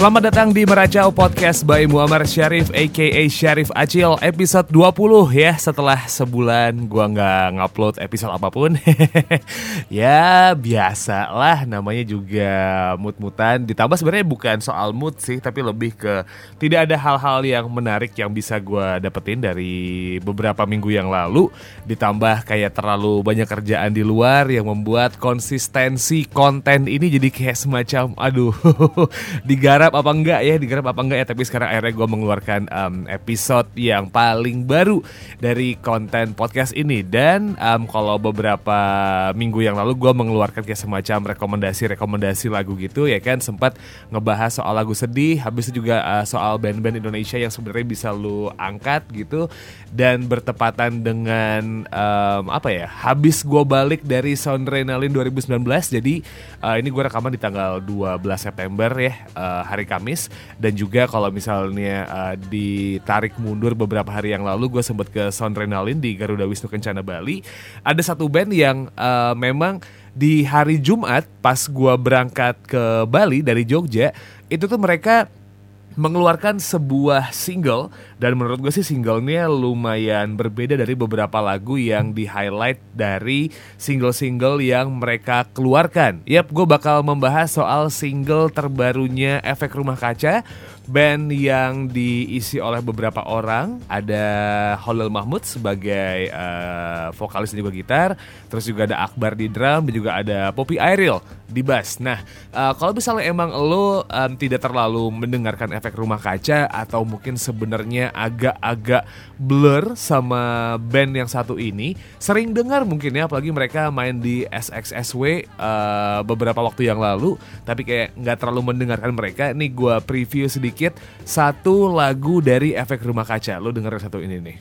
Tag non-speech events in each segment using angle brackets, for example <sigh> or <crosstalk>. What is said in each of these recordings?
Selamat datang di Meracau Podcast by Muammar Syarif aka Syarif Acil episode 20 ya. Setelah sebulan gua nggak ngupload episode apa pun. <laughs> Ya biasa lah namanya juga mood-mutan ditambah sebenarnya bukan soal mood sih tapi lebih ke tidak ada hal-hal yang menarik yang bisa gua dapetin dari beberapa minggu yang lalu. Ditambah kayak terlalu banyak kerjaan di luar yang membuat konsistensi konten ini jadi kayak semacam aduh <laughs> digarap digarap apa enggak ya digarap apa enggak ya tapi sekarang akhirnya gue mengeluarkan um, episode yang paling baru dari konten podcast ini. Dan um, kalau beberapa minggu yang lalu gue mengeluarkan kayak semacam rekomendasi-rekomendasi lagu gitu ya kan sempat ngebahas soal lagu sedih habis itu juga uh, soal band-band Indonesia yang sebenarnya bisa lu angkat gitu dan bertepatan dengan um, apa ya habis gue balik dari Soundrenalin 2019 jadi uh, ini gue rekaman di tanggal 12 September ya uh, hari hari Kamis. Dan juga kalau misalnya uh, ditarik mundur beberapa hari yang lalu gue sempat ke Sound Renalin di Garuda Wisnu Kencana Bali. Ada satu band yang uh, memang di hari Jumat pas gue berangkat ke Bali dari Jogja itu tuh mereka mengeluarkan sebuah single dan menurut gue sih singlenya lumayan berbeda dari beberapa lagu yang di highlight dari single-single yang mereka keluarkan. Yap, gue bakal membahas soal single terbarunya Efek Rumah Kaca band yang diisi oleh beberapa orang. Ada Holil Mahmud sebagai uh, vokalis dan juga gitar, terus juga ada Akbar di drum dan juga ada Poppy Airil di bass. Nah, uh, kalau misalnya emang lo um, tidak terlalu mendengarkan efek rumah kaca atau mungkin sebenarnya agak-agak blur sama band yang satu ini, sering dengar mungkin ya, apalagi mereka main di SXSW uh, eh, beberapa waktu yang lalu, tapi kayak nggak terlalu mendengarkan mereka. Ini gue preview sedikit sedikit satu lagu dari Efek Rumah Kaca. Lo denger satu ini nih.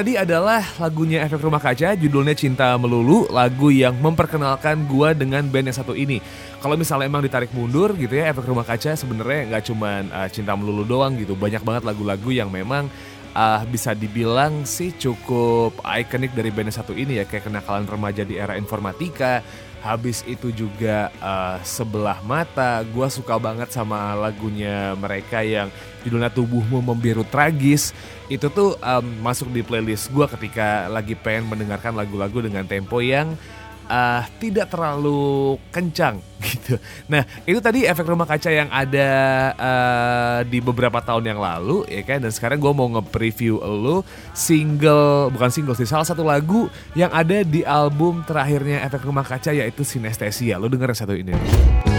Tadi adalah lagunya Efek Rumah Kaca, judulnya Cinta Melulu, lagu yang memperkenalkan gua dengan band yang satu ini. Kalau misalnya emang ditarik mundur gitu ya, Efek Rumah Kaca sebenarnya nggak cuman uh, Cinta Melulu doang gitu, banyak banget lagu-lagu yang memang uh, bisa dibilang sih cukup ikonik dari band yang satu ini ya, kayak kenakalan remaja di era informatika, habis itu juga uh, sebelah mata gue suka banget sama lagunya mereka yang judulnya tubuhmu membiru tragis. Itu tuh um, masuk di playlist gue ketika lagi pengen mendengarkan lagu-lagu dengan tempo yang uh, tidak terlalu kencang gitu. Nah itu tadi efek rumah kaca yang ada uh, di beberapa tahun yang lalu ya kan dan sekarang gue mau nge-preview lo single bukan single sih salah satu lagu yang ada di album terakhirnya efek rumah kaca yaitu Sinestesia. Lo denger satu ini. lagu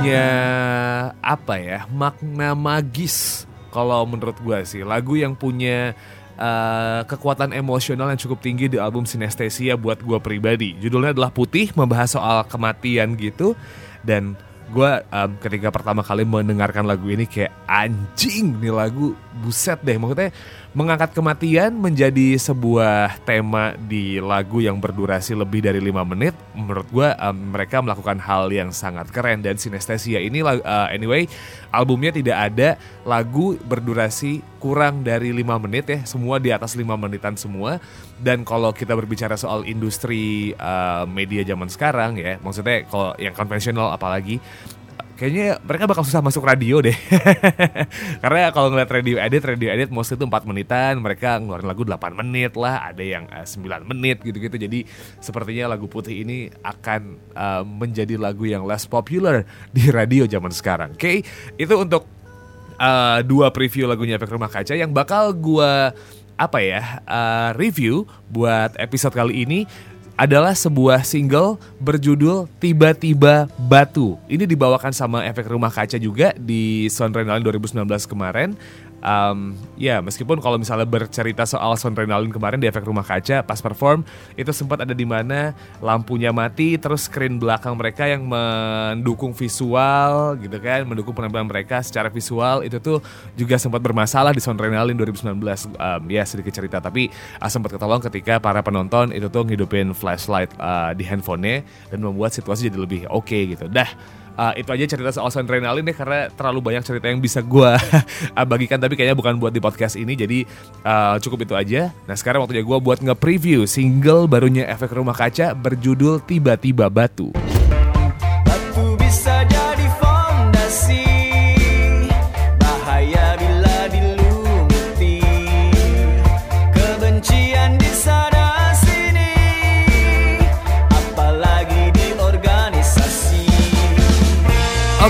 punya apa ya makna magis. Kalau menurut gue sih lagu yang punya uh, kekuatan emosional yang cukup tinggi di album Sinestesia buat gue pribadi. Judulnya adalah Putih membahas soal kematian gitu. Dan gue um, ketika pertama kali mendengarkan lagu ini kayak anjing nih lagu buset deh. Maksudnya mengangkat kematian menjadi sebuah tema di lagu yang berdurasi lebih dari lima menit. Menurut gue um, mereka melakukan hal yang sangat keren dan sinestesia ini uh, anyway albumnya tidak ada. Lagu berdurasi kurang dari lima menit ya semua di atas lima menitan semua. Dan kalau kita berbicara soal industri uh, media zaman sekarang ya maksudnya kalau yang konvensional apalagi kayaknya mereka bakal susah masuk radio deh. <laughs> Karena kalau ngeliat radio edit, radio edit mostly itu 4 menitan, mereka ngeluarin lagu 8 menit lah, ada yang eh, 9 menit gitu-gitu. Jadi sepertinya lagu putih ini akan uh, menjadi lagu yang less popular <laughs> di radio zaman sekarang. Oke, okay? itu untuk uh, dua preview lagunya Efek Rumah Kaca yang bakal gue apa ya uh, review buat episode kali ini adalah sebuah single berjudul Tiba-tiba Batu. Ini dibawakan sama Efek Rumah Kaca juga di Sound Renalin 2019 kemarin um, ya meskipun kalau misalnya bercerita soal Sonrenalin kemarin di efek rumah kaca pas perform itu sempat ada di mana lampunya mati terus screen belakang mereka yang mendukung visual gitu kan mendukung penampilan mereka secara visual itu tuh juga sempat bermasalah di Sonrenalin 2019 um, ya sedikit cerita tapi uh, sempat ketolong ketika para penonton itu tuh ngidupin flashlight uh, di handphonenya dan membuat situasi jadi lebih oke okay, gitu. Dah uh, itu aja cerita soal adrenalin deh karena terlalu banyak cerita yang bisa gue <laughs> bagikan tapi kayaknya bukan buat di podcast ini jadi uh, cukup itu aja. Nah sekarang waktunya gue buat nge-preview single barunya Efek Rumah Kaca berjudul Tiba-Tiba Batu.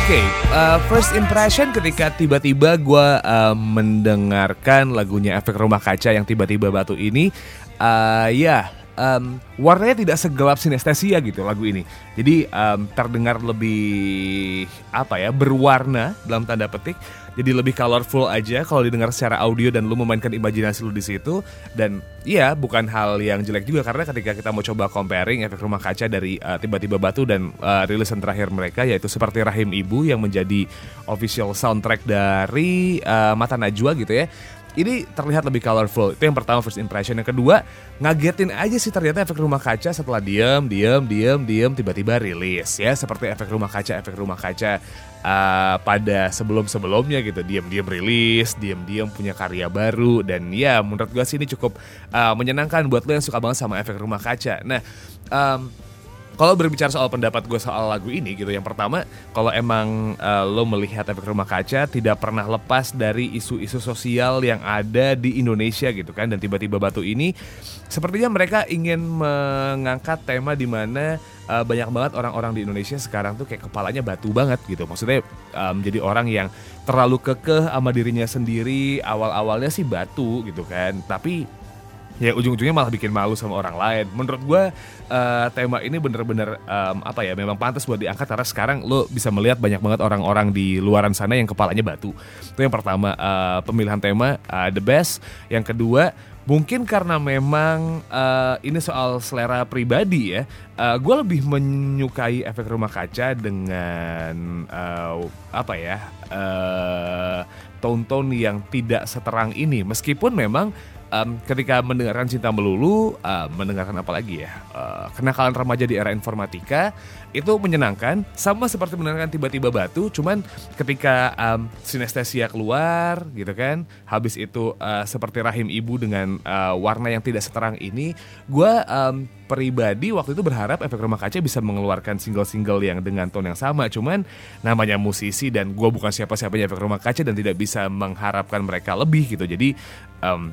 Okay, uh, first impression ketika tiba-tiba gue uh, mendengarkan lagunya Efek Rumah Kaca yang tiba-tiba batu ini, uh, ya um, warnanya tidak segelap sinestesia gitu lagu ini. Jadi um, terdengar lebih apa ya berwarna dalam tanda petik jadi lebih colorful aja kalau didengar secara audio dan lu memainkan imajinasi lu di situ dan iya bukan hal yang jelek juga karena ketika kita mau coba comparing efek rumah kaca dari uh, tiba-tiba batu dan uh, rilisan terakhir mereka yaitu seperti Rahim Ibu yang menjadi official soundtrack dari uh, Mata Najwa gitu ya ini terlihat lebih colorful. Itu yang pertama first impression. Yang kedua, ngagetin aja sih ternyata efek rumah kaca setelah diem, diem, diem, diem, tiba-tiba rilis ya. Seperti efek rumah kaca, efek rumah kaca uh, pada sebelum-sebelumnya gitu. Diem-diem rilis, diem-diem punya karya baru. Dan ya menurut gue sih ini cukup uh, menyenangkan buat lo yang suka banget sama efek rumah kaca. Nah, um, kalau berbicara soal pendapat gue soal lagu ini gitu, yang pertama kalau emang uh, lo melihat efek rumah kaca tidak pernah lepas dari isu-isu sosial yang ada di Indonesia gitu kan, dan tiba-tiba batu ini sepertinya mereka ingin mengangkat tema di mana uh, banyak banget orang-orang di Indonesia sekarang tuh kayak kepalanya batu banget gitu, maksudnya um, jadi orang yang terlalu kekeh sama dirinya sendiri, awal-awalnya sih batu gitu kan, tapi ya ujung-ujungnya malah bikin malu sama orang lain. Menurut gue uh, tema ini bener-bener um, apa ya memang pantas buat diangkat karena sekarang lo bisa melihat banyak banget orang-orang di luaran sana yang kepalanya batu. Itu yang pertama uh, pemilihan tema uh, the best. Yang kedua mungkin karena memang uh, ini soal selera pribadi ya. Uh, gue lebih menyukai efek rumah kaca dengan uh, apa ya uh, tone-tone yang tidak seterang ini. Meskipun memang um, ketika mendengarkan cinta melulu, uh, mendengarkan apa lagi ya, uh, kenakalan remaja di era informatika itu menyenangkan, sama seperti mendengarkan tiba-tiba batu, cuman ketika um, sinestesia keluar, gitu kan, habis itu uh, seperti rahim ibu dengan uh, warna yang tidak seterang ini, gue um, pribadi waktu itu berharap efek rumah kaca bisa mengeluarkan single-single yang dengan tone yang sama, cuman namanya musisi dan gue bukan siapa-siapanya efek rumah kaca dan tidak bisa mengharapkan mereka lebih gitu, jadi um,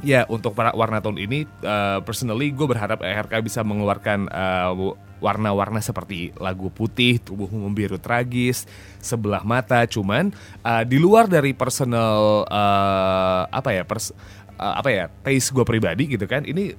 ya untuk para warna tone ini uh, personally gue berharap ERK bisa mengeluarkan uh, warna-warna seperti lagu putih, tubuhmu membiru tragis, sebelah mata. Cuman uh, di luar dari personal uh, apa ya pers, uh, apa ya taste gue pribadi gitu kan, ini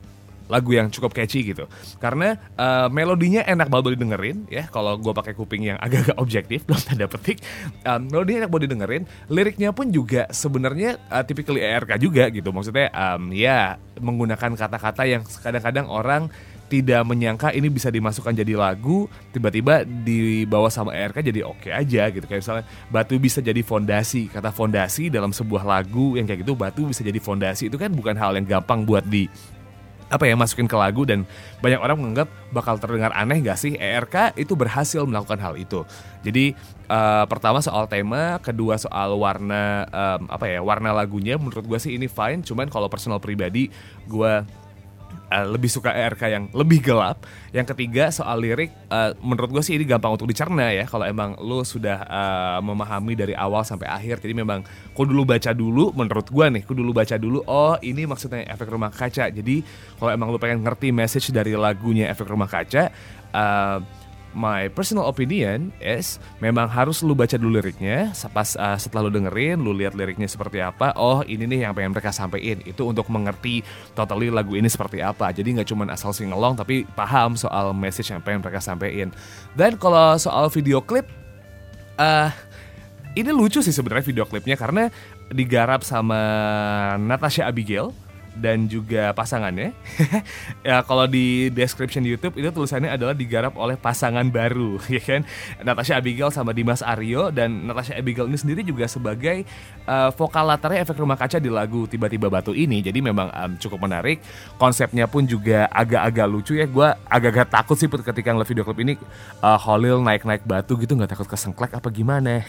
lagu yang cukup catchy gitu. Karena uh, melodinya enak banget didengerin ya. Kalau gue pakai kuping yang <laughs> agak-agak objektif belum tanda petik. Um, melodinya enak banget didengerin. Liriknya pun juga sebenarnya uh, typically ERK juga gitu. Maksudnya um, ya menggunakan kata-kata yang kadang-kadang orang tidak menyangka ini bisa dimasukkan jadi lagu tiba-tiba dibawa sama ERK jadi oke okay aja gitu. Kayak misalnya batu bisa jadi fondasi kata fondasi dalam sebuah lagu yang kayak gitu batu bisa jadi fondasi. Itu kan bukan hal yang gampang buat di apa ya masukin ke lagu dan banyak orang menganggap bakal terdengar aneh gak sih? ERK itu berhasil melakukan hal itu. Jadi uh, pertama soal tema kedua soal warna um, apa ya warna lagunya. Menurut gue sih ini fine cuman kalau personal pribadi gue uh, lebih suka ERK yang lebih gelap. Yang ketiga soal lirik, uh, menurut gue sih ini gampang untuk dicerna ya. Kalau emang lo sudah uh, memahami dari awal sampai akhir, jadi memang kau dulu baca dulu. Menurut gue nih, kau dulu baca dulu. Oh ini maksudnya efek rumah kaca. Jadi kalau emang lo pengen ngerti message dari lagunya efek rumah kaca. Uh, my personal opinion is memang harus lu baca dulu liriknya. Pas uh, setelah lu dengerin, lu lihat liriknya seperti apa. Oh ini nih yang pengen mereka sampaikan. Itu untuk mengerti totally lagu ini seperti apa. Jadi nggak cuma asal singelong, tapi paham soal message yang pengen mereka sampaikan. Dan kalau soal video klip, uh, ini lucu sih sebenarnya video klipnya karena digarap sama Natasha Abigail dan juga pasangannya. <laughs> ya kalau di description YouTube itu tulisannya adalah digarap oleh pasangan baru, <laughs> ya kan? Natasha Abigail sama Dimas Aryo dan Natasha Abigail ini sendiri juga sebagai uh, vokal latarnya efek rumah kaca di lagu tiba-tiba batu ini. Jadi memang um, cukup menarik. Konsepnya pun juga agak-agak lucu ya. Gue agak-agak takut sih ketika ngeliat video klip ini uh, Holil naik-naik batu gitu nggak takut kesengklek apa gimana?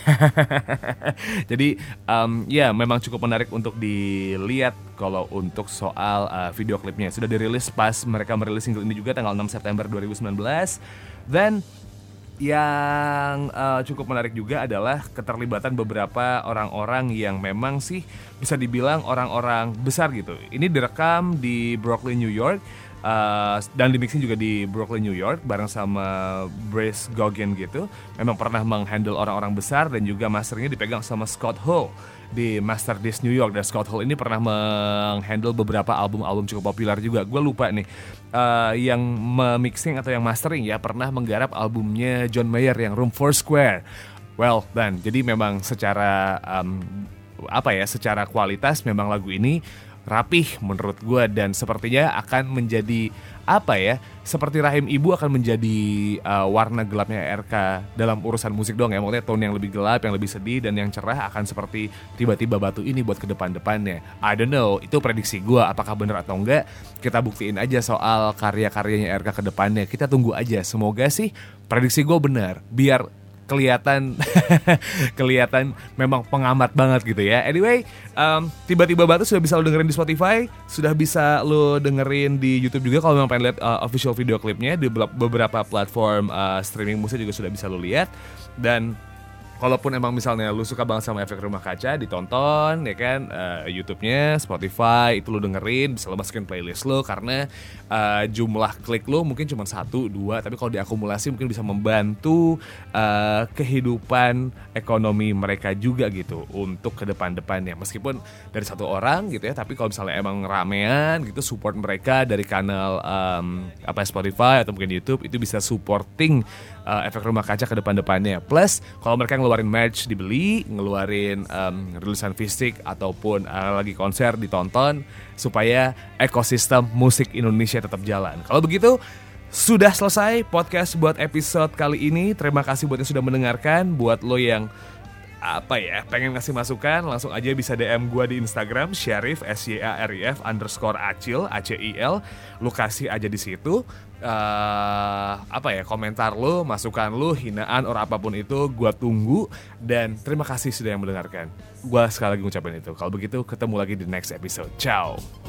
<laughs> Jadi um, ya memang cukup menarik untuk dilihat kalau untuk soal uh, video klipnya sudah dirilis pas mereka merilis single ini juga tanggal 6 September 2019 dan yang uh, cukup menarik juga adalah keterlibatan beberapa orang-orang yang memang sih bisa dibilang orang-orang besar gitu. Ini direkam di Brooklyn, New York. Uh, dan di mixing juga di Brooklyn, New York bareng sama Brace Goggin gitu. Memang pernah menghandle orang-orang besar dan juga masternya dipegang sama Scott Hall di Master Disc New York dan Scott Hall ini pernah menghandle beberapa album-album cukup populer juga. Gue lupa nih uh, yang mixing atau yang mastering ya pernah menggarap albumnya John Mayer yang Room for Square. Well dan jadi memang secara um, apa ya secara kualitas memang lagu ini rapih menurut gue dan sepertinya akan menjadi apa ya seperti rahim ibu akan menjadi uh, warna gelapnya RK dalam urusan musik dong ya. Maksudnya tone yang lebih gelap yang lebih sedih dan yang cerah akan seperti tiba-tiba batu ini buat ke depan-depannya. I don't know itu prediksi gue apakah benar atau enggak kita buktiin aja soal karya-karyanya RK ke depannya. Kita tunggu aja. Semoga sih prediksi gue benar biar kelihatan <laughs> kelihatan memang pengamat banget gitu ya. Anyway, um, tiba-tiba batu sudah bisa lo dengerin di Spotify, sudah bisa lo dengerin di YouTube juga kalau memang pengen lihat uh, official video klipnya di beberapa platform uh, streaming musik juga sudah bisa lo lihat dan kalaupun emang misalnya lu suka banget sama efek rumah kaca ditonton ya kan? Uh, YouTube-nya Spotify itu lu dengerin bisa lu masukin playlist lu karena uh, jumlah klik lu mungkin cuma satu dua tapi kalau diakumulasi mungkin bisa membantu uh, kehidupan ekonomi mereka juga gitu untuk ke depan-depannya meskipun dari satu orang gitu ya tapi kalau misalnya emang ramean gitu support mereka dari kanal um, apa Spotify atau mungkin YouTube itu bisa supporting uh, efek rumah kaca ke depan-depannya. Plus kalau mereka ngeluarin merch dibeli, ngeluarin um, rilisan fisik ataupun uh, lagi konser ditonton supaya ekosistem musik Indonesia tetap jalan. Kalau begitu sudah selesai podcast buat episode kali ini. Terima kasih buat yang sudah mendengarkan. Buat lo yang apa ya pengen ngasih masukan? Langsung aja bisa DM gue di Instagram Syarif S Y A R I F underscore Acil A C I L. Lu kasih aja di situ. Uh, apa ya komentar lu masukan lu hinaan or apa pun itu gue tunggu. Dan terima kasih sudah yang mendengarkan. Gue sekali lagi ngucapin itu. Kalau begitu ketemu lagi di next episode. Ciao